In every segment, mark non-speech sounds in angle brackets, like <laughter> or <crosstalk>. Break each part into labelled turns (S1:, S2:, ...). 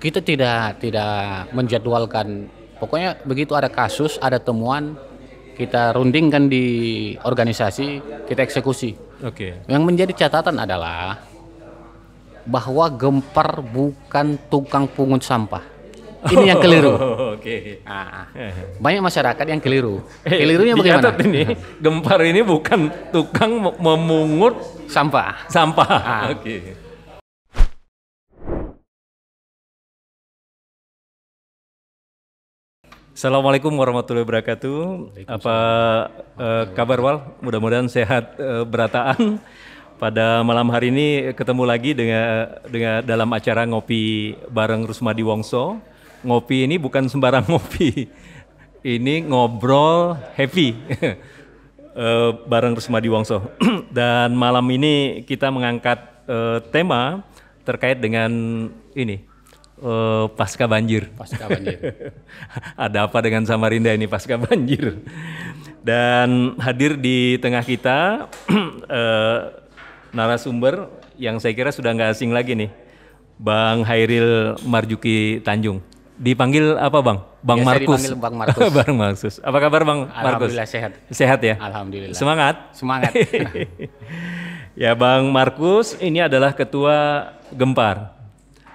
S1: Kita tidak tidak menjadwalkan. Pokoknya begitu ada kasus, ada temuan, kita rundingkan di organisasi, kita eksekusi.
S2: Oke.
S1: Yang menjadi catatan adalah bahwa Gempar bukan tukang pungut sampah. Ini yang keliru.
S2: Oh, Oke.
S1: Ah, banyak masyarakat yang keliru. Kelirunya
S2: Eh,
S1: bagaimana?
S2: dicatat ini, Gempar ini bukan tukang me- memungut
S1: Sampah.
S2: sampah.
S1: Ah.
S2: Oke. Assalamualaikum warahmatullahi wabarakatuh. Apa eh, kabar Wal? Mudah-mudahan sehat eh, berataan. Pada malam hari ini ketemu lagi dengan dengan dalam acara ngopi bareng Rusmadi Wongso. Ngopi ini bukan sembarang <laughs> ngopi. Ini ngobrol happy. <laughs> eh, bareng Rusmadi Wongso. <clears throat> Dan malam ini kita mengangkat eh, tema terkait dengan ini eh, pasca banjir.
S1: Pasca banjir. <laughs>
S2: Ada apa dengan Samarinda ini pasca banjir? Dan hadir di tengah kita <clears throat> eh, narasumber yang saya kira sudah nggak asing lagi nih, Bang Hairil Marjuki Tanjung. Dipanggil apa Bang? Bang
S1: Biasa
S2: Markus.
S1: dipanggil Bang Markus. <laughs>
S2: Bang Markus. Apa kabar Bang Markus?
S1: Alhamdulillah sehat.
S2: Sehat ya?
S1: Alhamdulillah.
S2: Semangat.
S1: Semangat. <laughs>
S2: ya Bang Markus ini adalah ketua Gempar.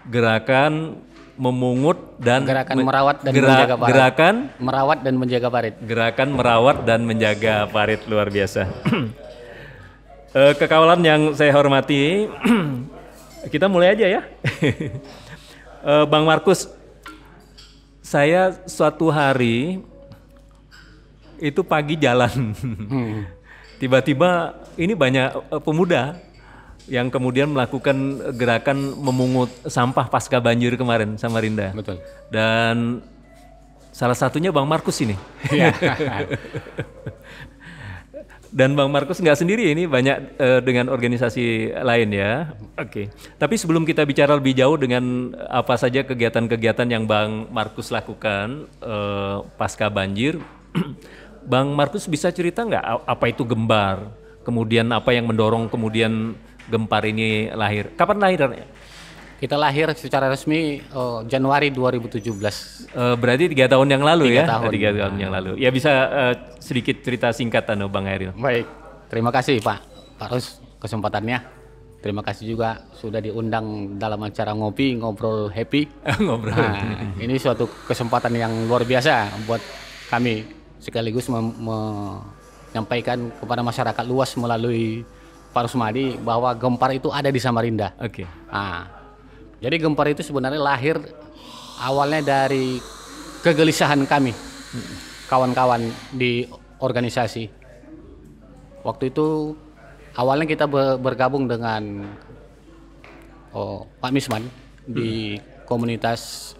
S2: Gerakan memungut dan
S1: Gerakan
S2: me-
S1: merawat dan
S2: gera-
S1: menjaga parit.
S2: Gerakan
S1: Merawat dan menjaga parit.
S2: gerakan merawat dan menjaga parit luar biasa. <clears throat> Eh, kekawalan yang saya hormati, <clears throat> kita mulai aja ya. <laughs> Eh, Bang Markus, saya suatu hari itu pagi jalan, <laughs> tiba-tiba ini banyak eh, pemuda yang kemudian melakukan gerakan memungut sampah pasca banjir kemarin Samarinda.
S1: Betul.
S2: Dan salah satunya Bang Markus ini.
S1: Iya. <laughs>
S2: Dan Bang Markus nggak sendiri ini banyak eh, dengan organisasi lain ya. Oke. Tapi sebelum kita bicara lebih jauh dengan apa saja kegiatan-kegiatan yang Bang Markus lakukan eh, pasca banjir, <clears throat> Bang Markus bisa cerita nggak apa itu gembar? Kemudian apa yang mendorong kemudian gempar ini lahir? Kapan lahirnya?
S1: Kita lahir secara resmi oh, Januari 2017.
S2: Eh, berarti tiga tahun yang lalu
S1: Tiga
S2: ya?
S1: tahun.
S2: Tiga tahun yang lalu. Ya bisa eh, sedikit cerita singkat anu Bang Hairil.
S1: Baik. Terima kasih Pak Pak Rus kesempatannya. Terima kasih juga sudah diundang dalam acara ngopi ngobrol happy. <laughs>
S2: Ngobrol.
S1: Nah, ini suatu kesempatan yang luar biasa buat kami sekaligus menyampaikan kepada masyarakat luas melalui Pak Rusmadi bahwa gempar itu ada di Samarinda.
S2: Oke.
S1: Nah, jadi gempar itu sebenarnya lahir awalnya dari kegelisahan kami, kawan-kawan di organisasi. Waktu itu awalnya kita be- bergabung dengan oh, Pak Misman di komunitas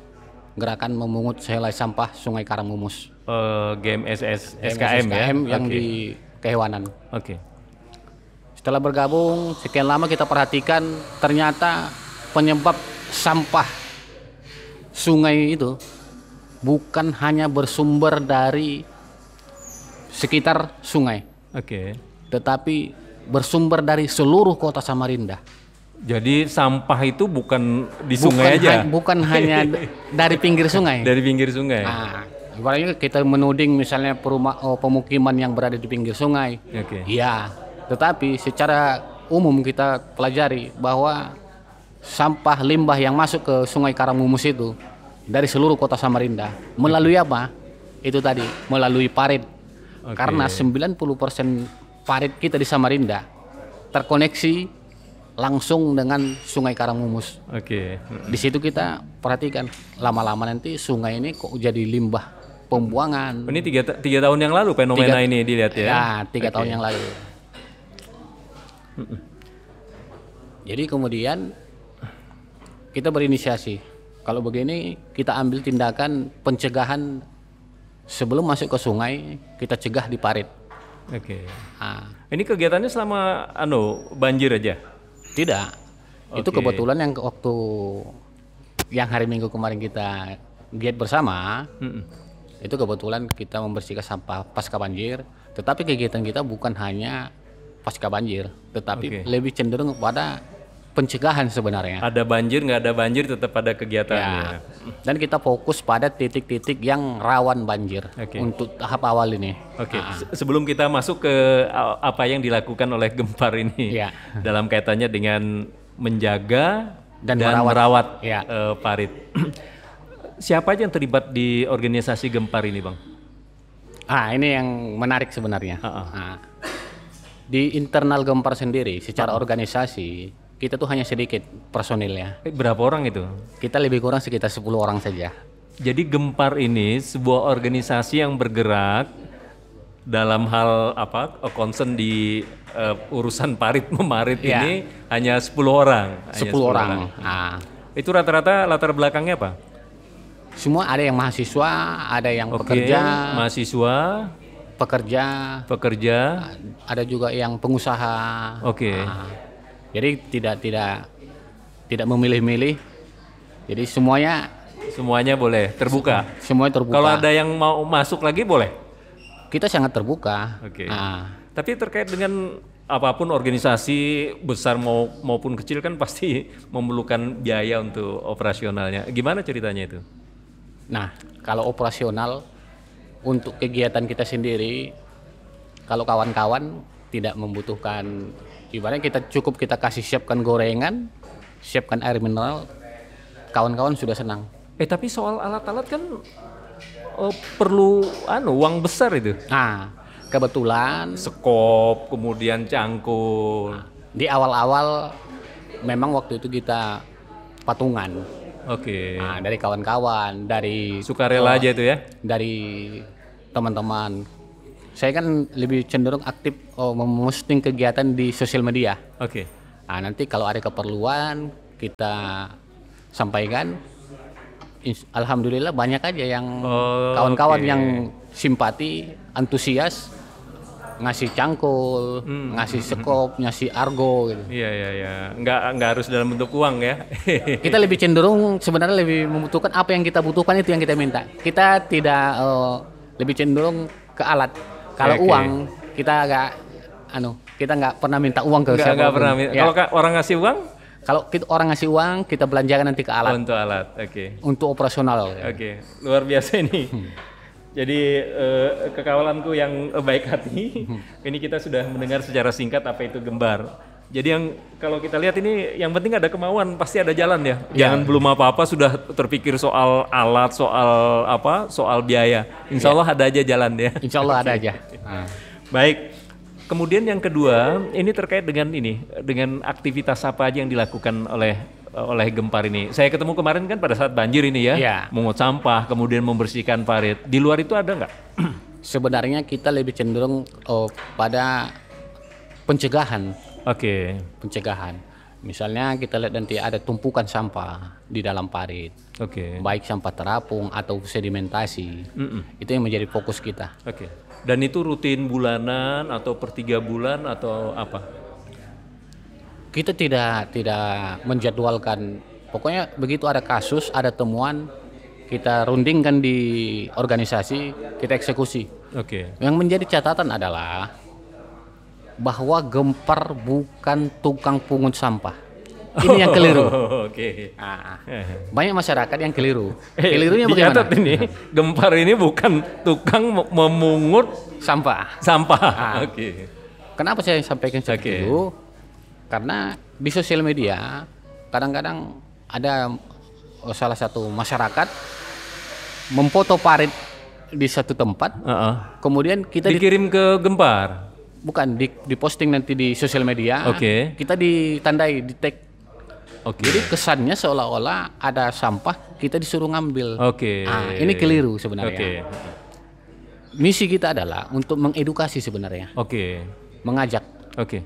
S1: gerakan memungut sehelai sampah Sungai Karangmumus.
S2: Eh, GMSS SKM, ya.
S1: yang
S2: Oke.
S1: di kehewanan.
S2: Oke.
S1: Setelah bergabung sekian lama kita perhatikan ternyata penyebab sampah sungai itu bukan hanya bersumber dari sekitar sungai,
S2: Oke.
S1: tetapi bersumber dari seluruh kota Samarinda.
S2: Jadi sampah itu bukan di sungai
S1: bukan
S2: aja.
S1: ha- bukan <laughs> hanya dari pinggir sungai.
S2: Dari pinggir sungai.
S1: Nah, ibaratnya kita menuding misalnya perumah oh, pemukiman yang berada di pinggir sungai.
S2: Oke.
S1: Iya, tetapi secara umum kita pelajari bahwa sampah limbah yang masuk ke Sungai Karangmumus itu dari seluruh kota Samarinda melalui apa? Itu tadi melalui parit.
S2: Oke.
S1: Karena 90% parit kita di Samarinda terkoneksi langsung dengan Sungai Karangmumus.
S2: Oke.
S1: Di situ kita perhatikan lama-lama nanti sungai ini kok jadi limbah pembuangan.
S2: Ini tiga, tiga tahun yang lalu fenomena
S1: Tiga-
S2: ini dilihat ya.
S1: Ya, tiga
S2: Oke.
S1: tahun yang lalu. Jadi kemudian kita berinisiasi. Kalau begini kita ambil tindakan pencegahan sebelum masuk ke sungai kita cegah di parit.
S2: Oke.
S1: Ah,
S2: Ini kegiatannya selama anu banjir aja.
S1: tidak. Itu
S2: Oke.
S1: kebetulan yang waktu yang hari Minggu kemarin kita giat bersama
S2: Mm-mm.
S1: itu kebetulan kita membersihkan sampah pasca banjir. Tetapi kegiatan kita bukan hanya pasca banjir, tetapi
S2: Oke.
S1: lebih cenderung pada pencegahan sebenarnya.
S2: Ada banjir nggak ada banjir tetap ada kegiatannya.
S1: Ya. Dan kita fokus pada titik-titik yang rawan banjir
S2: Oke.
S1: untuk tahap awal ini.
S2: Oke, se- sebelum kita masuk ke apa yang dilakukan oleh Gempar ini
S1: Iya.
S2: dalam kaitannya dengan menjaga
S1: Dan
S2: dan,
S1: merawat.
S2: merawat,
S1: Iya.
S2: eh, parit. <clears throat> Siapa aja yang terlibat di organisasi Gempar ini, Bang?
S1: Ah, ini yang menarik sebenarnya.
S2: Ha-ha.
S1: Ah. Di internal Gempar sendiri, secara organisasi, kita tuh hanya sedikit personilnya.
S2: Berapa orang itu?
S1: Kita lebih kurang sekitar 10 orang saja.
S2: Jadi Gempar ini sebuah organisasi yang bergerak dalam hal apa concern di eh, urusan <laughs> parit memarit
S1: Iya.
S2: ini hanya 10 orang. Hanya
S1: 10 orang. Ah.
S2: Itu rata-rata latar belakangnya apa?
S1: Semua ada yang mahasiswa, ada yang
S2: Oke,
S1: pekerja,
S2: mahasiswa,
S1: pekerja,
S2: pekerja.
S1: ada juga yang pengusaha.
S2: Oke.
S1: Ah. Jadi tidak tidak tidak memilih-milih. Jadi semuanya
S2: Semuanya boleh terbuka.
S1: semuanya terbuka.
S2: Kalau ada yang mau masuk lagi boleh.
S1: Kita sangat terbuka.
S2: Oke.
S1: Ah.
S2: Tapi terkait dengan apa pun organisasi besar mau maupun kecil kan pasti <laughs> memerlukan biaya untuk operasionalnya. Gimana ceritanya itu?
S1: Nah, kalau operasional untuk kegiatan kita sendiri, kalau kawan-kawan tidak membutuhkan, ibaratnya kita cukup kita kasih siapkan gorengan, siapkan air mineral, kawan-kawan sudah senang.
S2: Eh tapi soal alat-alat kan oh, perlu anu uang besar itu.
S1: Nah, kebetulan
S2: Sekop, kemudian cangkul.
S1: di awal-awal memang waktu itu kita patungan.
S2: Oke.
S1: Nah, dari kawan-kawan, dari
S2: Sukarela aja itu ya.
S1: dari teman-teman. Saya kan lebih cenderung aktif oh, memposting kegiatan di sosial media.
S2: Oke.
S1: Nah, nanti kalau ada keperluan kita sampaikan. Alhamdulillah banyak aja yang
S2: Oh,
S1: kawan-kawan
S2: oke.
S1: yang simpati, antusias ngasih cangkul,
S2: Hmm.
S1: ngasih sekop, ngasih argo gitu.
S2: Iya iya iya. Nggak nggak harus dalam bentuk uang ya. <laughs>
S1: Kita lebih cenderung sebenarnya lebih membutuhkan apa yang kita butuhkan itu yang kita minta. Kita tidak eh, lebih cenderung ke alat. Kalau
S2: Oke.
S1: uang kita agak anu, kita nggak pernah minta uang ke
S2: Nggak
S1: siapa pun.
S2: nggak pernah. minta.
S1: Ya.
S2: Kalau ka- orang ngasih uang
S1: Kalau kita orang ngasih uang, kita belanjakan nanti ke
S2: oh,
S1: alat
S2: untuk alat. Oke.
S1: untuk operasional.
S2: Oke, luar biasa ini. Jadi eh, kekawalanku yang eh, baik hati, <laughs> ini kita sudah mendengar secara singkat apa itu gembar. Jadi yang kalau kita lihat ini yang penting ada kemauan, pasti ada jalan ya. Jangan belum apa-apa sudah terpikir soal alat, soal apa, soal biaya. Insya Allah ada aja jalan ya.
S1: Insya Allah ada aja. Nah. <laughs>
S2: Baik. Kemudian yang kedua, ini terkait dengan ini, dengan aktivitas apa aja yang dilakukan oleh oleh Gempar ini. Saya ketemu kemarin kan pada saat banjir ini ya,
S1: Iya.
S2: mengut sampah, kemudian membersihkan parit. Di luar itu ada nggak? <clears throat>
S1: Sebenarnya kita lebih cenderung oh, pada pencegahan,
S2: Oke,
S1: pencegahan. Misalnya kita lihat nanti ada tumpukan sampah di dalam parit.
S2: oke,
S1: baik sampah terapung atau sedimentasi.
S2: Mm-mm.
S1: Itu yang menjadi fokus kita.
S2: oke. Dan itu rutin bulanan atau per tiga bulan atau apa?
S1: Kita tidak tidak menjadwalkan. Pokoknya begitu ada kasus, ada temuan, kita rundingkan di organisasi, kita eksekusi.
S2: Oke,
S1: Yang menjadi catatan adalah bahwa Gempar bukan tukang pungut sampah. Ini yang keliru.
S2: Oh, Oke.
S1: Nah,
S2: Eh.
S1: banyak masyarakat yang keliru.
S2: Eh,
S1: Kelirunya bagaimana?
S2: ini, Gempar ini bukan tukang mem- memungut
S1: Sampah.
S2: sampah.
S1: Ah. <laughs>
S2: Oke.
S1: Kenapa saya sampaikan seperti
S2: Oke.
S1: itu? Karena di sosial media kadang-kadang ada oh, salah satu masyarakat memfoto parit di satu tempat,
S2: Heeh.
S1: kemudian kita di-
S2: Dikirim ke Gempar.
S1: Bukan di, diposting nanti di sosial media,
S2: Oke.
S1: kita ditandai, di tag.
S2: Oke.
S1: Jadi kesannya seolah-olah ada sampah kita disuruh ngambil.
S2: Oke.
S1: Ah, ini keliru sebenarnya.
S2: Oke.
S1: Misi kita adalah untuk mengedukasi sebenarnya,
S2: Oke.
S1: mengajak
S2: Oke.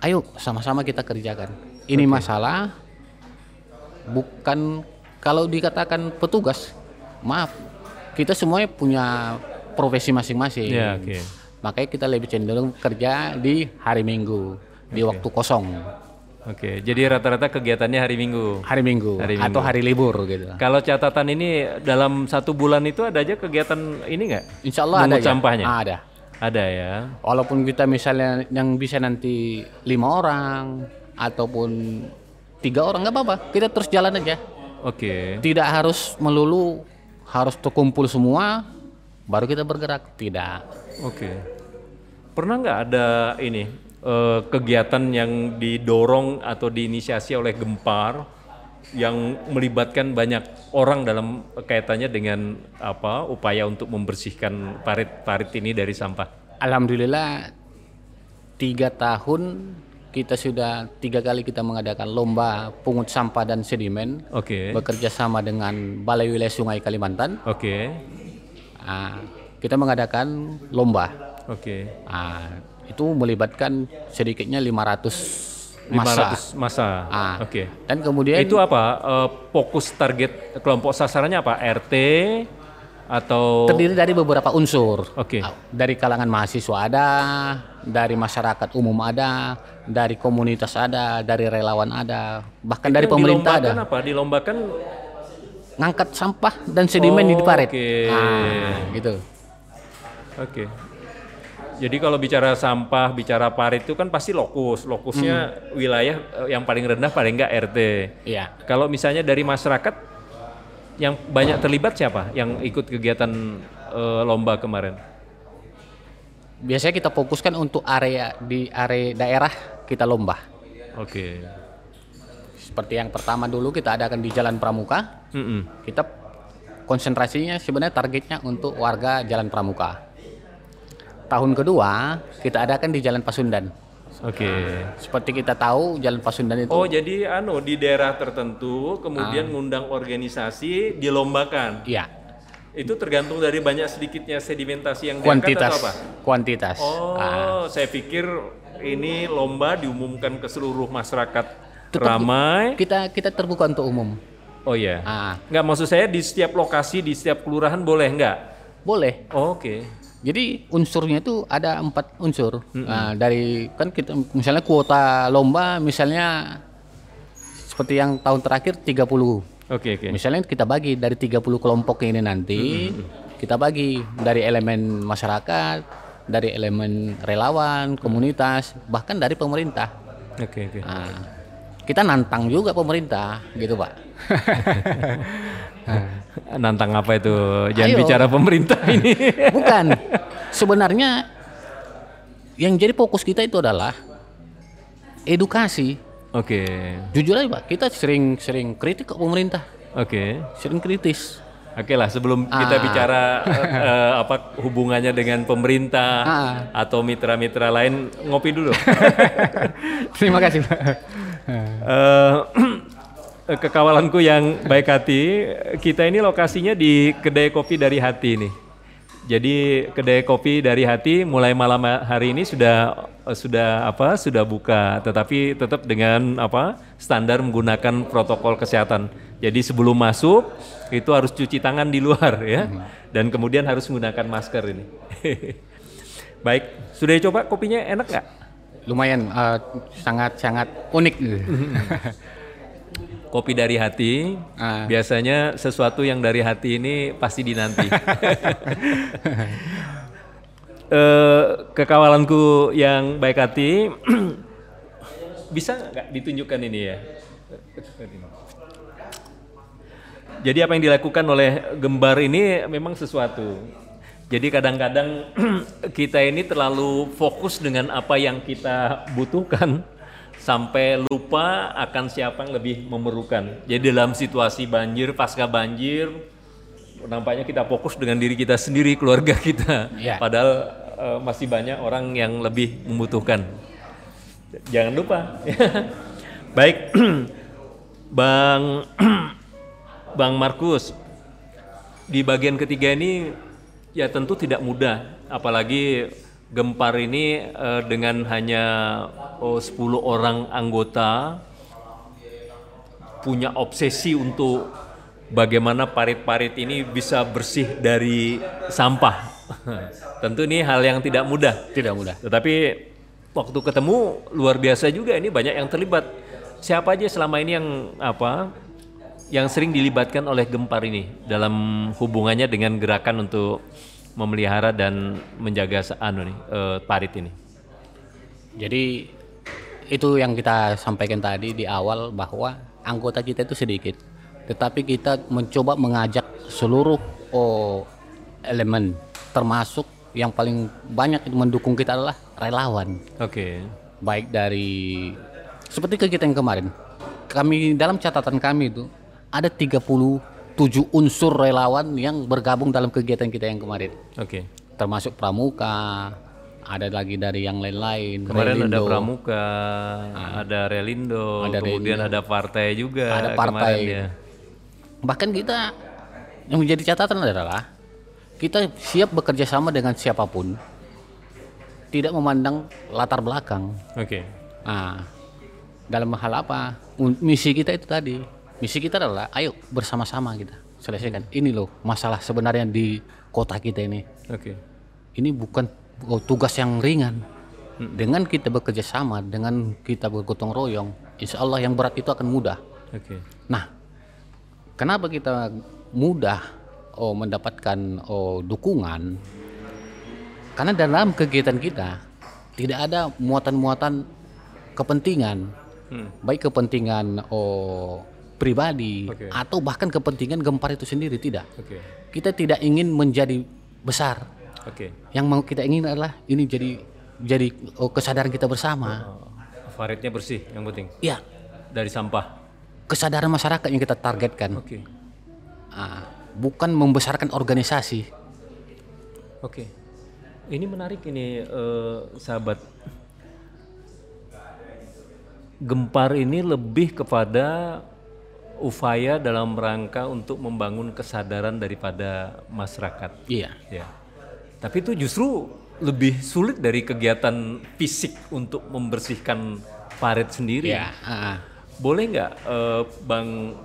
S1: ayo sama-sama kita kerjakan. Ini masalah bukan kalau dikatakan petugas, maaf, kita semuanya punya profesi masing-masing.
S2: Ya, oke.
S1: Makanya kita lebih cenderung kerja di hari Minggu, di waktu kosong,
S2: Oke. Jadi rata-rata kegiatannya hari Minggu.
S1: hari Minggu,
S2: Hari
S1: atau
S2: Minggu.
S1: hari libur gitu.
S2: Kalau catatan ini dalam satu bulan itu ada aja kegiatan ini nggak?
S1: Insya Allah ada.
S2: Mungut
S1: ya?
S2: sampahnya?
S1: Ah, ada.
S2: Ada ya.
S1: Walaupun kita misalnya yang bisa nanti lima orang, ataupun tiga orang nggak apa-apa kita terus jalan aja
S2: Oke.
S1: tidak harus melulu harus terkumpul semua baru kita bergerak tidak
S2: Oke. Pernah nggak ada ini eh, kegiatan yang didorong atau diinisiasi oleh Gempar yang melibatkan banyak orang dalam kaitannya dengan apa upaya untuk membersihkan parit-parit ini dari sampah?
S1: alhamdulillah tiga tahun kita sudah tiga kali kita mengadakan lomba pungut sampah dan sedimen
S2: Oke.
S1: bekerja sama dengan Balai Wilayah Sungai Kalimantan
S2: Oke.
S1: Ah, kita mengadakan lomba
S2: Oke.
S1: Ah, itu melibatkan sedikitnya 500 masa
S2: 500 masa.
S1: Ah.
S2: Oke.
S1: dan kemudian
S2: Itu apa? Eh, fokus target kelompok sasarannya apa? RT atau
S1: terdiri dari beberapa unsur
S2: Oke.
S1: Ah, dari kalangan mahasiswa ada dari masyarakat umum ada dari komunitas ada dari relawan ada bahkan dari
S2: Yang
S1: pemerintah ada
S2: dilombakan apa? Dilombakan
S1: ngangkat sampah dan sedimen
S2: Oh,
S1: di parit
S2: oke.
S1: Ah, gitu
S2: Oke. Jadi kalau bicara sampah, bicara parit itu kan pasti lokus. Lokusnya
S1: Hmm.
S2: wilayah eh, yang paling rendah paling enggak RT.
S1: Iya.
S2: Kalau misalnya dari masyarakat yang banyak terlibat siapa yang ikut kegiatan eh, lomba kemarin?
S1: biasanya kita fokuskan untuk area di area daerah kita lomba
S2: Oke.
S1: Seperti yang pertama dulu kita adakan di Jalan Pramuka
S2: Mm-mm.
S1: kita konsentrasinya sebenarnya targetnya untuk warga Jalan Pramuka. Tahun kedua kita adakan di Jalan Pasundan.
S2: Oke.
S1: Seperti kita tahu Jalan Pasundan itu
S2: Oh jadi anu di daerah tertentu kemudian ngundang organisasi dilombakan.
S1: ya
S2: Itu tergantung dari banyak sedikitnya sedimentasi yang diangkat
S1: kuantitas
S2: atau apa?
S1: kuantitas.
S2: Oh,
S1: Ah,
S2: saya pikir ini lomba diumumkan ke seluruh masyarakat
S1: Tetap-
S2: ramai.
S1: kita kita terbuka untuk umum.
S2: Oh iya.
S1: Ah,
S2: Nggak maksud saya di setiap lokasi di setiap kelurahan boleh nggak?
S1: boleh.
S2: Oh, Oke.
S1: Jadi unsurnya itu ada empat unsur. Nah, dari kan kita misalnya kuota lomba misalnya seperti yang tahun terakhir 30
S2: Oke oke.
S1: Misalnya kita bagi dari 30 kelompok ini nanti, kita bagi dari elemen masyarakat, dari elemen relawan, komunitas, bahkan dari pemerintah.
S2: Oke oke.
S1: Nah, kita nantang juga pemerintah, gitu Pak. <laughs>
S2: Nantang apa itu? Jangan
S1: Ayo.
S2: bicara pemerintah <laughs> ini.
S1: Bukan. Sebenarnya yang jadi fokus kita itu adalah edukasi.
S2: Oke.
S1: Jujur aja Pak, kita sering-sering kritik ke pemerintah,
S2: Oke.
S1: sering kritis.
S2: Oke lah, sebelum kita
S1: Ah.
S2: bicara eh, eh, apa hubungannya dengan pemerintah
S1: Ah.
S2: atau mitra-mitra lain, ngopi dulu. <laughs>
S1: Terima kasih Pak. <laughs>
S2: Eh, <clears throat> kekawalanku yang baik hati, kita ini lokasinya di kedai kopi dari hati ini. Jadi kedai kopi dari hati mulai malam hari ini sudah sudah apa sudah buka, tetapi tetap dengan apa standar menggunakan protokol kesehatan. Jadi sebelum masuk itu harus cuci tangan di luar ya, dan kemudian harus menggunakan masker ini. <laughs> Baik, sudah coba kopinya enak nggak?
S1: Lumayan eh, sangat-sangat unik. <laughs>
S2: Kopi dari hati,
S1: Ah.
S2: biasanya sesuatu yang dari hati ini pasti dinanti. <laughs> Eh, kekawalanku yang baik hati, <clears throat> bisa nggak ditunjukkan ini ya? Jadi apa yang dilakukan oleh Gembar ini memang sesuatu. Jadi kadang-kadang <clears throat> kita ini terlalu fokus dengan apa yang kita butuhkan <laughs> sampai lupa akan siapa yang lebih memerlukan. Jadi dalam situasi banjir, pasca banjir, nampaknya kita fokus dengan diri kita sendiri, <laughs> keluarga kita.
S1: Iya.
S2: Padahal eh, masih banyak orang yang lebih membutuhkan. Jangan lupa. <laughs> Baik, <clears throat> Bang <clears throat> Bang Markus, di bagian ketiga ini ya tentu tidak mudah, apalagi Gempar ini eh, dengan hanya oh, 10 orang anggota punya obsesi untuk bagaimana parit-parit ini bisa bersih dari sampah. <laughs> tentu ini hal yang tidak mudah.
S1: Tidak mudah.
S2: Tetapi waktu ketemu luar biasa juga ini banyak yang terlibat. Siapa aja selama ini yang apa yang sering dilibatkan oleh Gempar ini dalam hubungannya dengan gerakan untuk memelihara dan menjaga anu nih eh, parit ini.
S1: Jadi itu yang kita sampaikan tadi di awal bahwa anggota kita itu sedikit, tetapi kita mencoba mengajak seluruh oh, elemen, termasuk yang paling banyak itu mendukung kita adalah relawan.
S2: Oke.
S1: Baik dari seperti kegiatan yang kemarin, kami dalam catatan kami itu ada 37 unsur relawan yang bergabung dalam kegiatan kita yang kemarin,
S2: Oke.
S1: termasuk pramuka, ada lagi dari yang lain-lain.
S2: Kemarin ada
S1: Relindo.
S2: Pramuka, ada Relindo,
S1: Ada
S2: kemudian ada partai juga
S1: Ada partai.
S2: ya.
S1: Bahkan kita yang menjadi catatan adalah kita siap bekerja sama dengan siapa pun, tidak memandang latar belakang.
S2: Oke.
S1: Nah, dalam hal apa? Misi kita itu tadi. Misi kita adalah, ayo bersama-sama kita selesaikan. Ini loh masalah sebenarnya di kota kita ini.
S2: Oke.
S1: Ini bukan tugas yang ringan. Dengan kita bekerja sama, dengan kita bergotong royong, insya Allah yang berat itu akan mudah.
S2: Oke.
S1: Nah, kenapa kita mudah oh mendapatkan oh dukungan? Karena dalam kegiatan kita tidak ada muatan-muatan kepentingan,
S2: Hmm.
S1: baik kepentingan oh pribadi
S2: Oke.
S1: atau bahkan kepentingan gempar itu sendiri tidak.
S2: Oke.
S1: Kita tidak ingin menjadi besar.
S2: Oke.
S1: Yang mau kita ingin adalah ini jadi jadi oh, kesadaran kita bersama.
S2: Oh, Faridnya bersih yang penting
S1: Ya,
S2: dari sampah.
S1: kesadaran masyarakat yang kita targetkan.
S2: Oke.
S1: Ah, bukan membesarkan organisasi.
S2: Oke. Ini menarik ini eh, sahabat. Gempar ini lebih kepada upaya dalam rangka untuk membangun kesadaran daripada masyarakat.
S1: Iya.
S2: Ya. Tapi itu justru lebih sulit dari kegiatan fisik untuk membersihkan parit sendiri.
S1: Iya. ah.
S2: Boleh nggak eh, Bang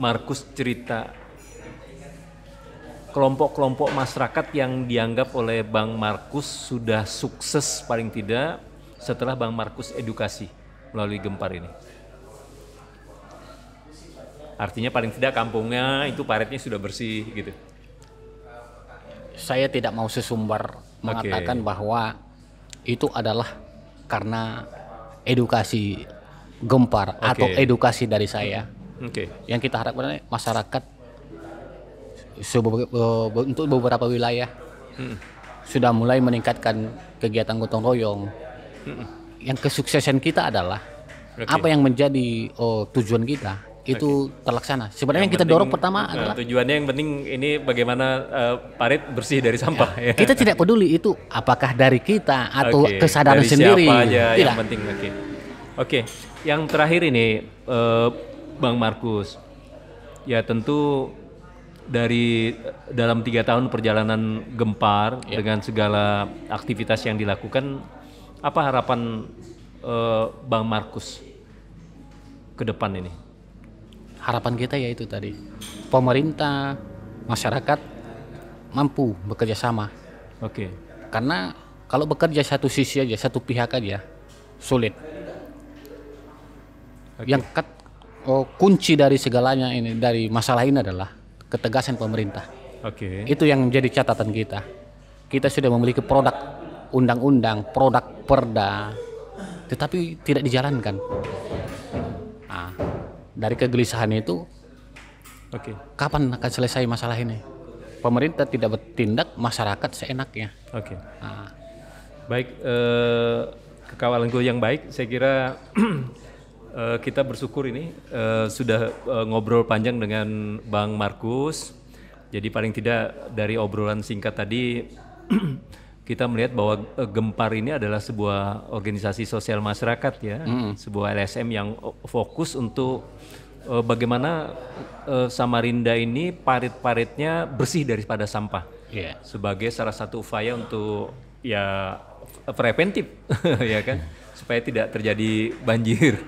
S2: Markus cerita kelompok-kelompok masyarakat yang dianggap oleh Bang Markus sudah sukses paling tidak setelah Bang Markus edukasi melalui Gempar ini? Artinya paling tidak kampungnya itu paritnya sudah bersih gitu.
S1: Saya tidak mau sesumbar mengatakan bahwa itu adalah karena edukasi gempar atau
S2: Oke.
S1: edukasi dari saya.
S2: Oke.
S1: Yang kita harapkan masyarakat be- untuk beberapa wilayah
S2: Hmm.
S1: sudah mulai meningkatkan kegiatan gotong royong. Yang kesuksesan kita adalah
S2: Oke.
S1: apa yang menjadi oh, tujuan kita itu terlaksana. Sebenarnya yang, kita
S2: penting,
S1: dorong pertama
S2: eh,
S1: adalah
S2: tujuannya yang penting ini bagaimana eh, parit bersih dari sampah ya.
S1: kita tidak peduli itu apakah dari kita atau
S2: Oke,
S1: kesadaran
S2: dari
S1: sendiri.
S2: Siapa aja
S1: Tidak.
S2: yang penting. Oke. Oke, yang terakhir ini eh, Bang Markus. Ya tentu dari dalam tiga tahun perjalanan gempar
S1: Ya.
S2: dengan segala aktivitas yang dilakukan, apa harapan eh, Bang Markus ke depan ini?
S1: Harapan kita ya itu tadi. Pemerintah, masyarakat mampu bekerja sama.
S2: Oke,
S1: Karena kalau bekerja satu sisi aja, satu pihak aja sulit.
S2: Oke.
S1: Yang kat- oh, kunci dari segalanya ini dari masalah ini adalah ketegasan pemerintah.
S2: oke,
S1: Itu yang menjadi catatan kita. Kita sudah memiliki produk undang-undang, produk perda, tetapi tidak dijalankan. Nah, dari kegelisahan itu,
S2: oke,
S1: kapan akan selesai masalah ini? Pemerintah tidak bertindak, masyarakat seenaknya.
S2: oke.
S1: Nah,
S2: Baik, eh, kekawalanku yang baik, saya kira <clears throat> eh, kita bersyukur ini eh, sudah eh, ngobrol panjang dengan Bang Markus. Jadi paling tidak dari obrolan singkat tadi <clears throat> kita melihat bahwa eh, Gempar ini adalah sebuah organisasi sosial masyarakat ya, sebuah LSM yang fokus untuk eh, bagaimana eh, Samarinda ini parit-paritnya bersih daripada sampah
S1: iya.
S2: sebagai salah satu upaya untuk ya preventif <laughs> ya kan supaya tidak terjadi banjir. <laughs>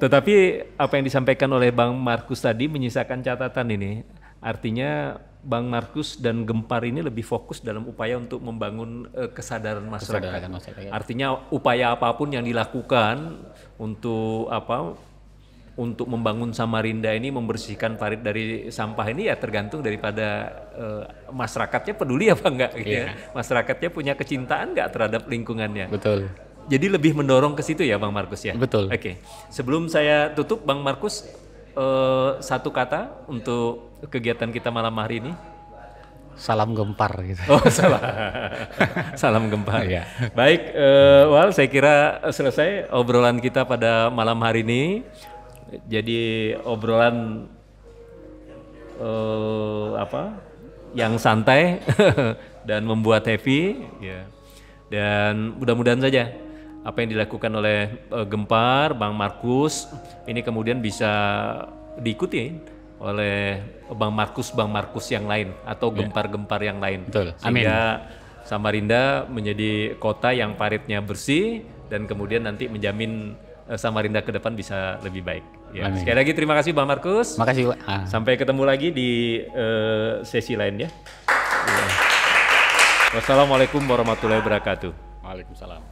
S2: Tetapi apa yang disampaikan oleh Bang Markus tadi menyisakan catatan ini. Artinya Bang Markus dan Gempar ini lebih fokus dalam upaya untuk membangun eh, kesadaran masyarakat.
S1: Kesadaran masyarakat.
S2: Artinya upaya apa pun yang dilakukan untuk apa untuk membangun Samarinda ini membersihkan parit dari sampah ini ya tergantung daripada eh, masyarakatnya peduli apa enggak gitu ya. Masyarakatnya punya kecintaan enggak terhadap lingkungannya.
S1: Betul.
S2: Jadi lebih mendorong ke situ ya Bang Markus ya?
S1: Betul.
S2: Oke. Sebelum saya tutup Bang Markus eh, satu kata untuk kegiatan kita malam hari ini.
S1: Salam gempar gitu.
S2: Oh salah, salam <laughs> gempa.
S1: Iya.
S2: Baik, eh, Wal, saya kira selesai obrolan kita pada malam hari ini. Jadi obrolan eh, apa? Yang santai <laughs> dan membuat happy, ya. Dan mudah-mudahan saja apa yang dilakukan oleh eh, Gempar, Bang Markus, ini kemudian bisa diikuti oleh Bang Markus, Bang Markus yang lain atau gempar-gempar yang lain.
S1: Betul. Amin.
S2: Sehingga Samarinda menjadi kota yang paritnya bersih dan kemudian nanti menjamin eh, Samarinda ke depan bisa lebih baik. Ya.
S1: Amin.
S2: Sekali lagi terima kasih Bang Markus.
S1: Makasih. Ah.
S2: Sampai ketemu lagi di eh, sesi lain ya. Ya. Wassalamualaikum warahmatullahi wabarakatuh.
S1: Waalaikumsalam.